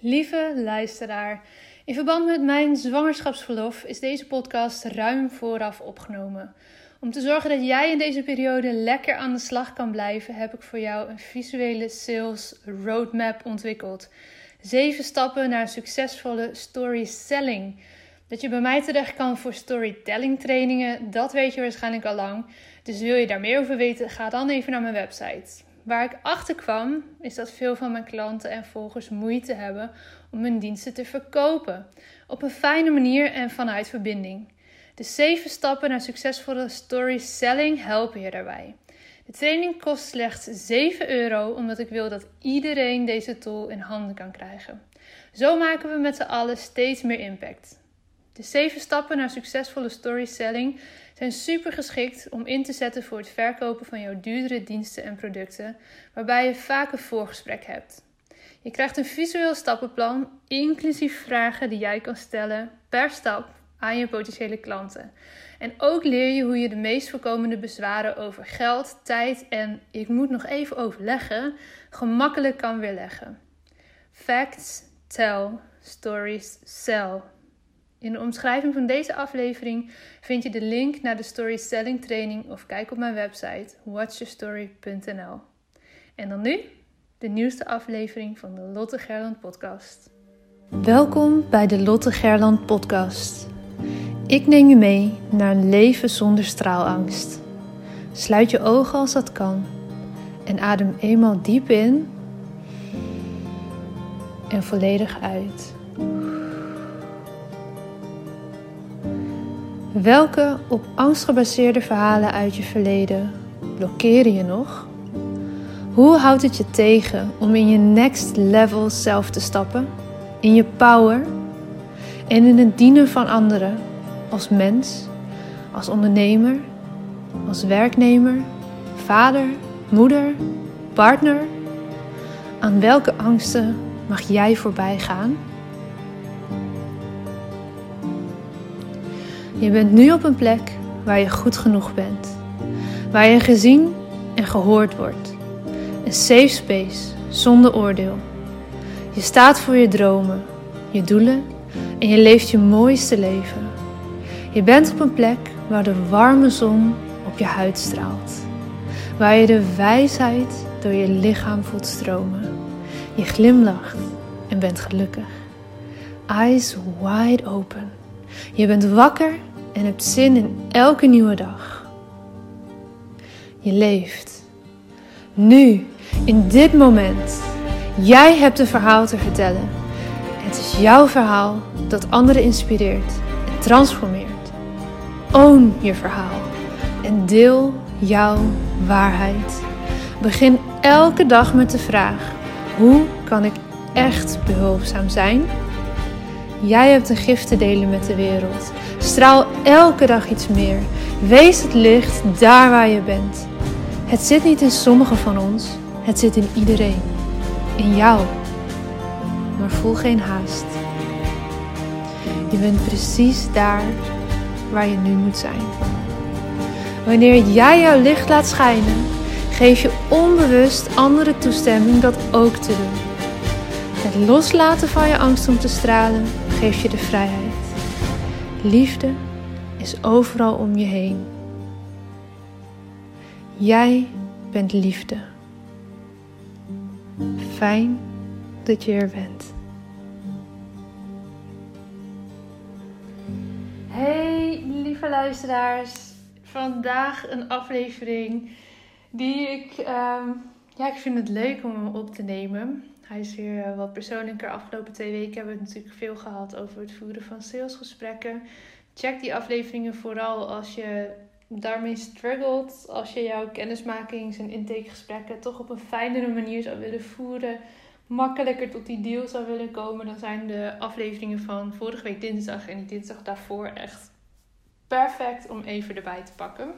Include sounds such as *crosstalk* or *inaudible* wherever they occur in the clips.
Lieve luisteraar, in verband met mijn zwangerschapsverlof is deze podcast ruim vooraf opgenomen. Om te zorgen dat jij in deze periode lekker aan de slag kan blijven, heb ik voor jou een visuele sales roadmap ontwikkeld. Zeven stappen naar succesvolle story selling. Dat je bij mij terecht kan voor storytelling trainingen, dat weet je waarschijnlijk al lang. Dus wil je daar meer over weten, ga dan even naar mijn website. Waar ik achter kwam, is dat veel van mijn klanten en volgers moeite hebben om hun diensten te verkopen. Op een fijne manier en vanuit verbinding. De zeven stappen naar succesvolle story selling helpen je daarbij. De training kost slechts 7 euro, omdat ik wil dat iedereen deze tool in handen kan krijgen. Zo maken we met z'n allen steeds meer impact. De zeven stappen naar succesvolle story selling zijn super geschikt om in te zetten voor het verkopen van jouw duurdere diensten en producten, waarbij je vaak een voorgesprek hebt. Je krijgt een visueel stappenplan, inclusief vragen die jij kan stellen per stap aan je potentiële klanten. En ook leer je hoe je de meest voorkomende bezwaren over geld, tijd en ik moet nog even overleggen gemakkelijk kan weerleggen. Facts, tell, stories, sell. In de omschrijving van deze aflevering vind je de link naar de Story Selling training of kijk op mijn website watchyourstory.nl. En dan nu de nieuwste aflevering van de Lotte Gerland podcast. Welkom bij de Lotte Gerland podcast. Ik neem je mee naar een leven zonder straalangst. Sluit je ogen als dat kan en adem eenmaal diep in en volledig uit. Welke op angst gebaseerde verhalen uit je verleden blokkeren je nog? Hoe houdt het je tegen om in je next level zelf te stappen? In je power en in het dienen van anderen als mens, als ondernemer, als werknemer, vader, moeder, partner? Aan welke angsten mag jij voorbij gaan? Je bent nu op een plek waar je goed genoeg bent. Waar je gezien en gehoord wordt. Een safe space zonder oordeel. Je staat voor je dromen, je doelen en je leeft je mooiste leven. Je bent op een plek waar de warme zon op je huid straalt. Waar je de wijsheid door je lichaam voelt stromen. Je glimlacht en bent gelukkig. Eyes wide open. Je bent wakker en hebt zin in elke nieuwe dag. Je leeft. Nu, in dit moment. Jij hebt een verhaal te vertellen. Het is jouw verhaal dat anderen inspireert en transformeert. Own je verhaal en deel jouw waarheid. Begin elke dag met de vraag: hoe kan ik echt behulpzaam zijn? Jij hebt een gift te delen met de wereld. Straal elke dag iets meer. Wees het licht daar waar je bent. Het zit niet in sommigen van ons, het zit in iedereen. In jou. Maar voel geen haast. Je bent precies daar waar je nu moet zijn. Wanneer jij jouw licht laat schijnen, geef je onbewust andere toestemming dat ook te doen. Het loslaten van je angst om te stralen geeft je de vrijheid. Liefde is overal om je heen. Jij bent liefde. Fijn dat je er bent. Hey lieve luisteraars, vandaag een aflevering die ik, um, ja, ik vind het leuk om hem op te nemen. Hij is weer eh, wat persoonlijker. Afgelopen twee weken hebben we het natuurlijk veel gehad over het voeren van salesgesprekken. Check die afleveringen vooral als je daarmee struggelt. Als je jouw kennismakings- en intakegesprekken toch op een fijnere manier zou willen voeren. Makkelijker tot die deal zou willen komen. Dan zijn de afleveringen van vorige week dinsdag en die dinsdag daarvoor echt perfect om even erbij te pakken.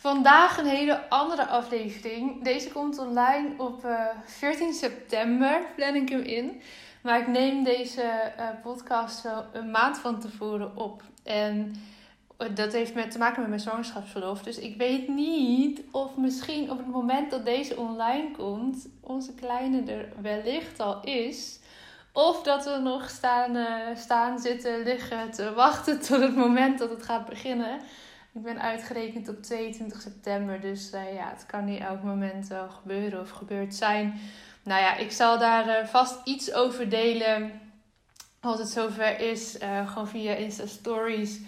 Vandaag een hele andere aflevering. Deze komt online op uh, eh, 14 september, plan ik hem in. Maar ik neem deze uh, podcast zo een maand van tevoren op. En dat heeft met, te maken met mijn zwangerschapsverlof. Dus ik weet niet of misschien op het moment dat deze online komt, onze kleine er wellicht al is. Of dat we nog staan, staan, zitten, liggen te wachten tot het moment dat het gaat beginnen. Ik ben uitgerekend op 22 september, dus uh, ja, het kan niet elk moment wel gebeuren of gebeurd zijn. Nou ja, ik zal daar uh, vast iets over delen als het zover is, gewoon via Insta Stories.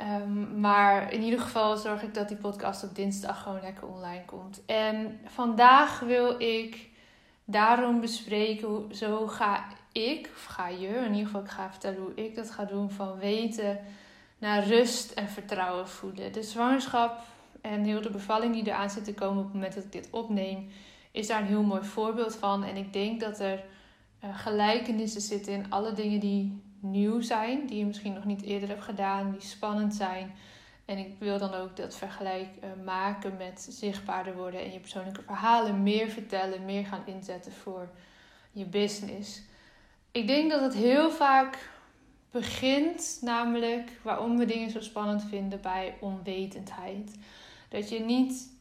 Um, maar in ieder geval zorg ik dat die podcast op dinsdag gewoon lekker online komt. En vandaag wil ik daarom bespreken, zo ga ik, of ga je, in ieder geval ik ga vertellen hoe ik dat ga doen, van weten naar rust en vertrouwen voelen. De zwangerschap en heel de bevalling die eraan zit te komen op het moment dat ik dit opneem, is daar een heel mooi voorbeeld van. En ik denk dat er uh, gelijkenissen zitten in alle dingen die nieuw zijn, die je misschien nog niet eerder hebt gedaan, die spannend zijn. En ik wil dan ook dat vergelijk uh, maken met zichtbaarder worden en je persoonlijke verhalen meer vertellen, meer gaan inzetten voor je business. Ik denk dat het heel vaak begint, namelijk waarom we dingen zo spannend vinden bij onwetendheid. Dat je niet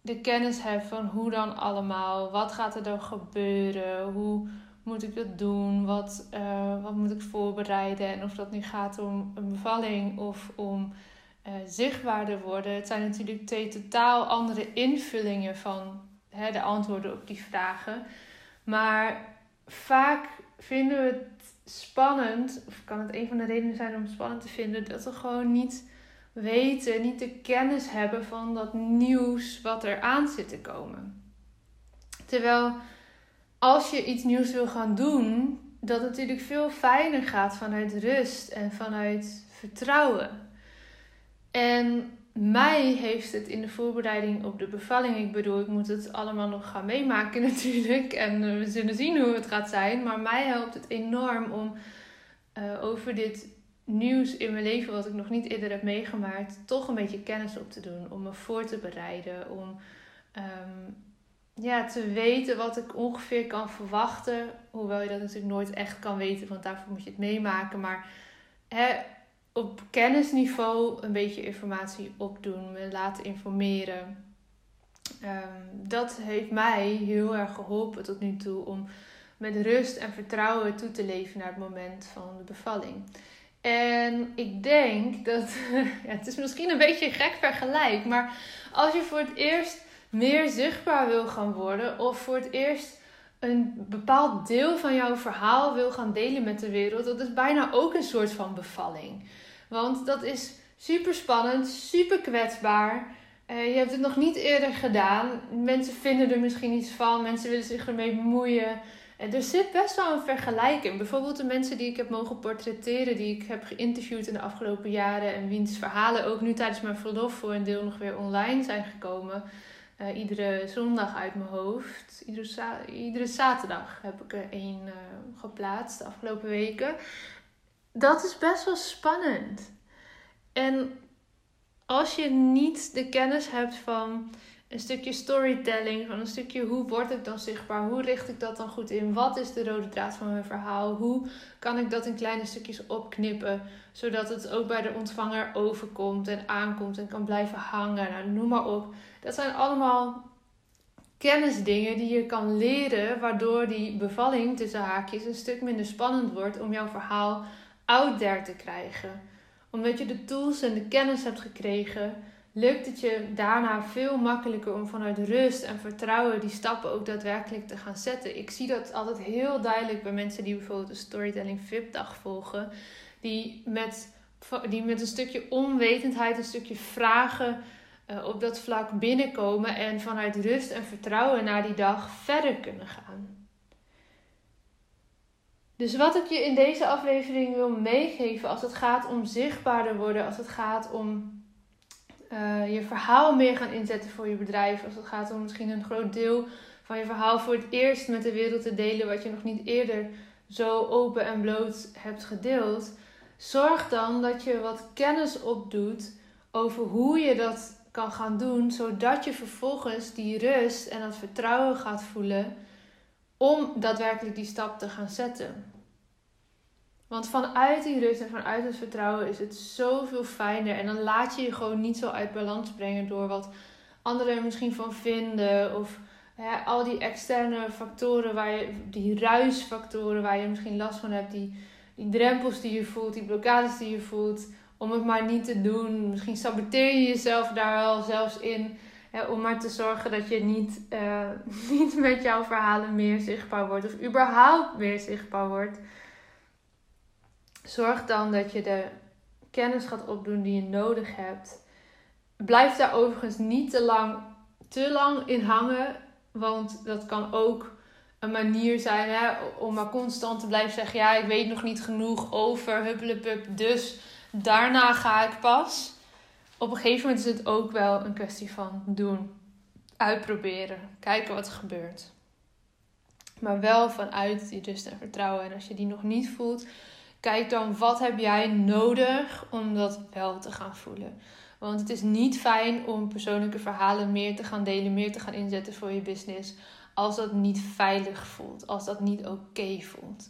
de kennis hebt van hoe dan allemaal, wat gaat er dan gebeuren, hoe moet ik dat doen, wat, uh, wat moet ik voorbereiden en of dat nu gaat om een bevalling of om uh, zichtbaarder worden. Het zijn natuurlijk twee totaal andere invullingen van hè, de antwoorden op die vragen. Maar vaak vinden we het spannend, of kan het een van de redenen zijn om het spannend te vinden, dat we gewoon niet weten, niet de kennis hebben van dat nieuws wat er aan zit te komen. Terwijl als je iets nieuws wil gaan doen, dat het natuurlijk veel fijner gaat vanuit rust en vanuit vertrouwen. En mij heeft het in de voorbereiding op de bevalling, ik bedoel, ik moet het allemaal nog gaan meemaken *laughs* natuurlijk. En eh, we zullen zien hoe het gaat zijn. Maar mij helpt het enorm om uh, over dit nieuws in mijn leven, wat ik nog niet eerder heb meegemaakt, toch een beetje kennis op te doen. Om me voor te bereiden. Om um, ja, te weten wat ik ongeveer kan verwachten. Hoewel je dat natuurlijk nooit echt kan weten, want daarvoor moet je het meemaken. Maar hè, op kennisniveau een beetje informatie opdoen, me laten informeren. Um, dat heeft mij heel erg geholpen tot nu toe om met rust en vertrouwen toe te leven naar het moment van de bevalling. En ik denk dat, *laughs* ja, het is misschien een beetje een gek vergelijk, maar als je voor het eerst meer zichtbaar wil gaan worden of voor het eerst een bepaald deel van jouw verhaal wil gaan delen met de wereld, dat is bijna ook een soort van bevalling. Want dat is super spannend, super kwetsbaar. Uh, je hebt het nog niet eerder gedaan. Mensen vinden er misschien iets van, mensen willen zich ermee bemoeien. En er zit best wel een vergelijking. Bijvoorbeeld de mensen die ik heb mogen portretteren, die ik heb geïnterviewd in de afgelopen jaren en wiens verhalen ook nu tijdens mijn verlof voor een deel nog weer online zijn gekomen. Uh, iedere zondag uit mijn hoofd. Iedere, iedere zaterdag heb ik er één uh, geplaatst de afgelopen weken. Dat is best wel spannend. En als je niet de kennis hebt van een stukje storytelling, van een stukje hoe word ik dan zichtbaar, hoe richt ik dat dan goed in, wat is de rode draad van mijn verhaal, hoe kan ik dat in kleine stukjes opknippen, zodat het ook bij de ontvanger overkomt en aankomt en kan blijven hangen, nou, noem maar op. Dat zijn allemaal kennisdingen die je kan leren, waardoor die bevalling tussen haakjes een stuk minder spannend wordt om jouw verhaal out there te krijgen. Omdat je de tools en de kennis hebt gekregen lukt het je daarna veel makkelijker om vanuit rust en vertrouwen die stappen ook daadwerkelijk te gaan zetten. Ik zie dat altijd heel duidelijk bij mensen die bijvoorbeeld een storytelling VIP-dag volgen, die met, die met een stukje onwetendheid, een stukje vragen uh, op dat vlak binnenkomen en vanuit rust en vertrouwen naar die dag verder kunnen gaan. Dus wat ik je in deze aflevering wil meegeven als het gaat om zichtbaarder worden, als het gaat om uh, je verhaal meer gaan inzetten voor je bedrijf. Als het gaat om misschien een groot deel van je verhaal voor het eerst met de wereld te delen, wat je nog niet eerder zo open en bloot hebt gedeeld. Zorg dan dat je wat kennis opdoet over hoe je dat kan gaan doen, zodat je vervolgens die rust en dat vertrouwen gaat voelen om daadwerkelijk die stap te gaan zetten. Want vanuit die rust en vanuit het vertrouwen is het zoveel fijner. En dan laat je je gewoon niet zo uit balans brengen door wat anderen er misschien van vinden. Of al die externe factoren, waar je, die ruisfactoren waar je misschien last van hebt. Die, die drempels die je voelt, die blokkades die je voelt. Om het maar niet te doen. Misschien saboteer je jezelf daar wel zelfs in. Om maar te zorgen dat je niet, uh, *laughs* niet met jouw verhalen meer zichtbaar wordt. Of überhaupt meer zichtbaar wordt. Zorg dan dat je de kennis gaat opdoen die je nodig hebt. Blijf daar overigens niet te lang, te lang in hangen. Want dat kan ook een manier zijn hè, om maar constant te blijven zeggen: Ja, ik weet nog niet genoeg over huppelepup. Dus daarna ga ik pas. Op een gegeven moment is het ook wel een kwestie van doen, uitproberen, kijken wat er gebeurt. Maar wel vanuit die rust en vertrouwen. En als je die nog niet voelt, kijk dan wat heb jij nodig om dat wel te gaan voelen. Want het is niet fijn om persoonlijke verhalen meer te gaan delen, meer te gaan inzetten voor je business. Als dat niet veilig voelt, als dat niet oké voelt.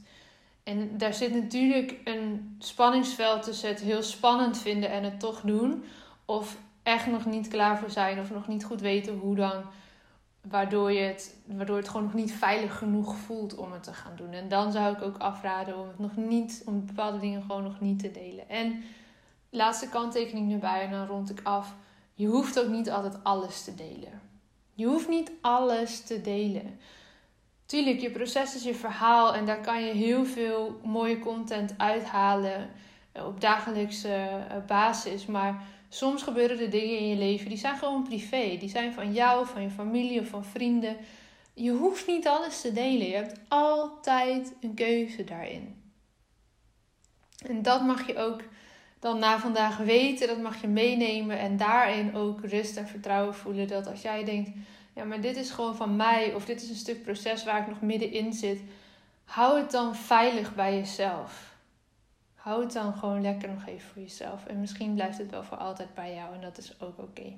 En daar zit natuurlijk een spanningsveld tussen het heel spannend vinden en het toch doen. Of echt nog niet klaar voor zijn of nog niet goed weten hoe dan. Waardoor, je het, waardoor het gewoon nog niet veilig genoeg voelt om het te gaan doen. En dan zou ik ook afraden om nog niet, om bepaalde dingen gewoon nog niet te delen. En laatste kanttekening erbij en dan rond ik af. Je hoeft ook niet altijd alles te delen. Je hoeft niet alles te delen. Tuurlijk, je proces is je verhaal en daar kan je heel veel mooie content uithalen eh, op dagelijkse eh, basis. Maar soms gebeuren er dingen in je leven die zijn gewoon privé. Die zijn van jou, van je familie of van vrienden. Je hoeft niet alles te delen. Je hebt altijd een keuze daarin. En dat mag je ook dan na vandaag weten. Dat mag je meenemen en daarin ook rust en vertrouwen voelen. Dat als jij denkt, ja, maar dit is gewoon van mij of dit is een stuk proces waar ik nog middenin zit. Hou het dan veilig bij jezelf. Hou het dan gewoon lekker nog even voor jezelf. En misschien blijft het wel voor altijd bij jou en dat is ook oké.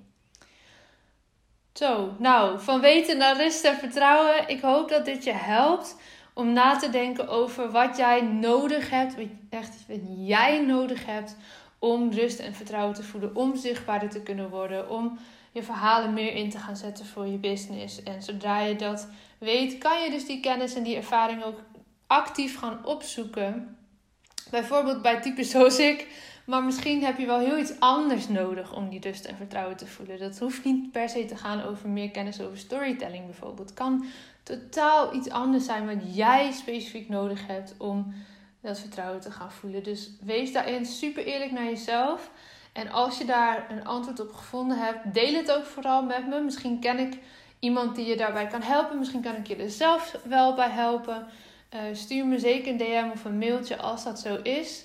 Zo, nou, van weten naar rust en vertrouwen. Ik hoop dat dit je helpt om na te denken over wat jij nodig hebt. Echt wat jij nodig hebt om rust en vertrouwen te voelen. Om zichtbaarder te kunnen worden. Om je verhalen meer in te gaan zetten voor je business. En zodra je dat weet, kan je dus die kennis en die ervaring ook actief gaan opzoeken. Bijvoorbeeld bij types zoals ik. Maar misschien heb je wel heel iets anders nodig om die rust en vertrouwen te voelen. Dat hoeft niet per se te gaan over meer kennis over storytelling bijvoorbeeld. Het kan totaal iets anders zijn wat jij specifiek nodig hebt om dat vertrouwen te gaan voelen. Dus wees daarin super eerlijk naar jezelf. En als je daar een antwoord op gevonden hebt, deel het ook vooral met me. Misschien ken ik iemand die je daarbij kan helpen. Misschien kan ik je er zelf wel bij helpen. Uh, stuur me zeker een DM of een mailtje als dat zo is.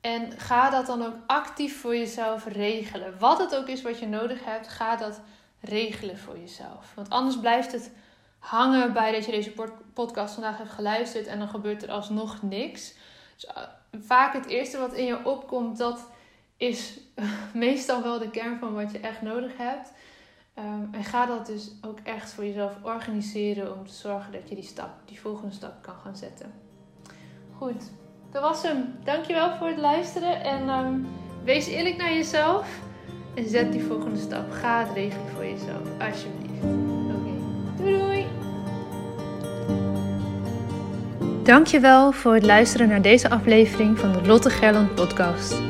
En ga dat dan ook actief voor jezelf regelen. Wat het ook is wat je nodig hebt, ga dat regelen voor jezelf. Want anders blijft het hangen bij dat je deze podcast vandaag hebt geluisterd en dan gebeurt er alsnog niks. Dus eh, vaak het eerste wat in je opkomt, dat is *laughs* meestal wel de kern van wat je echt nodig hebt. Um, en ga dat dus ook echt voor jezelf organiseren om te zorgen dat je die stap, die volgende stap kan gaan zetten. Goed, dat was hem. Dankjewel voor het luisteren en um, wees eerlijk naar jezelf en zet die volgende stap. Ga het regelen voor jezelf, alsjeblieft. Oké, doei doei! Dankjewel voor het luisteren naar deze aflevering van de Lotte Gerland podcast.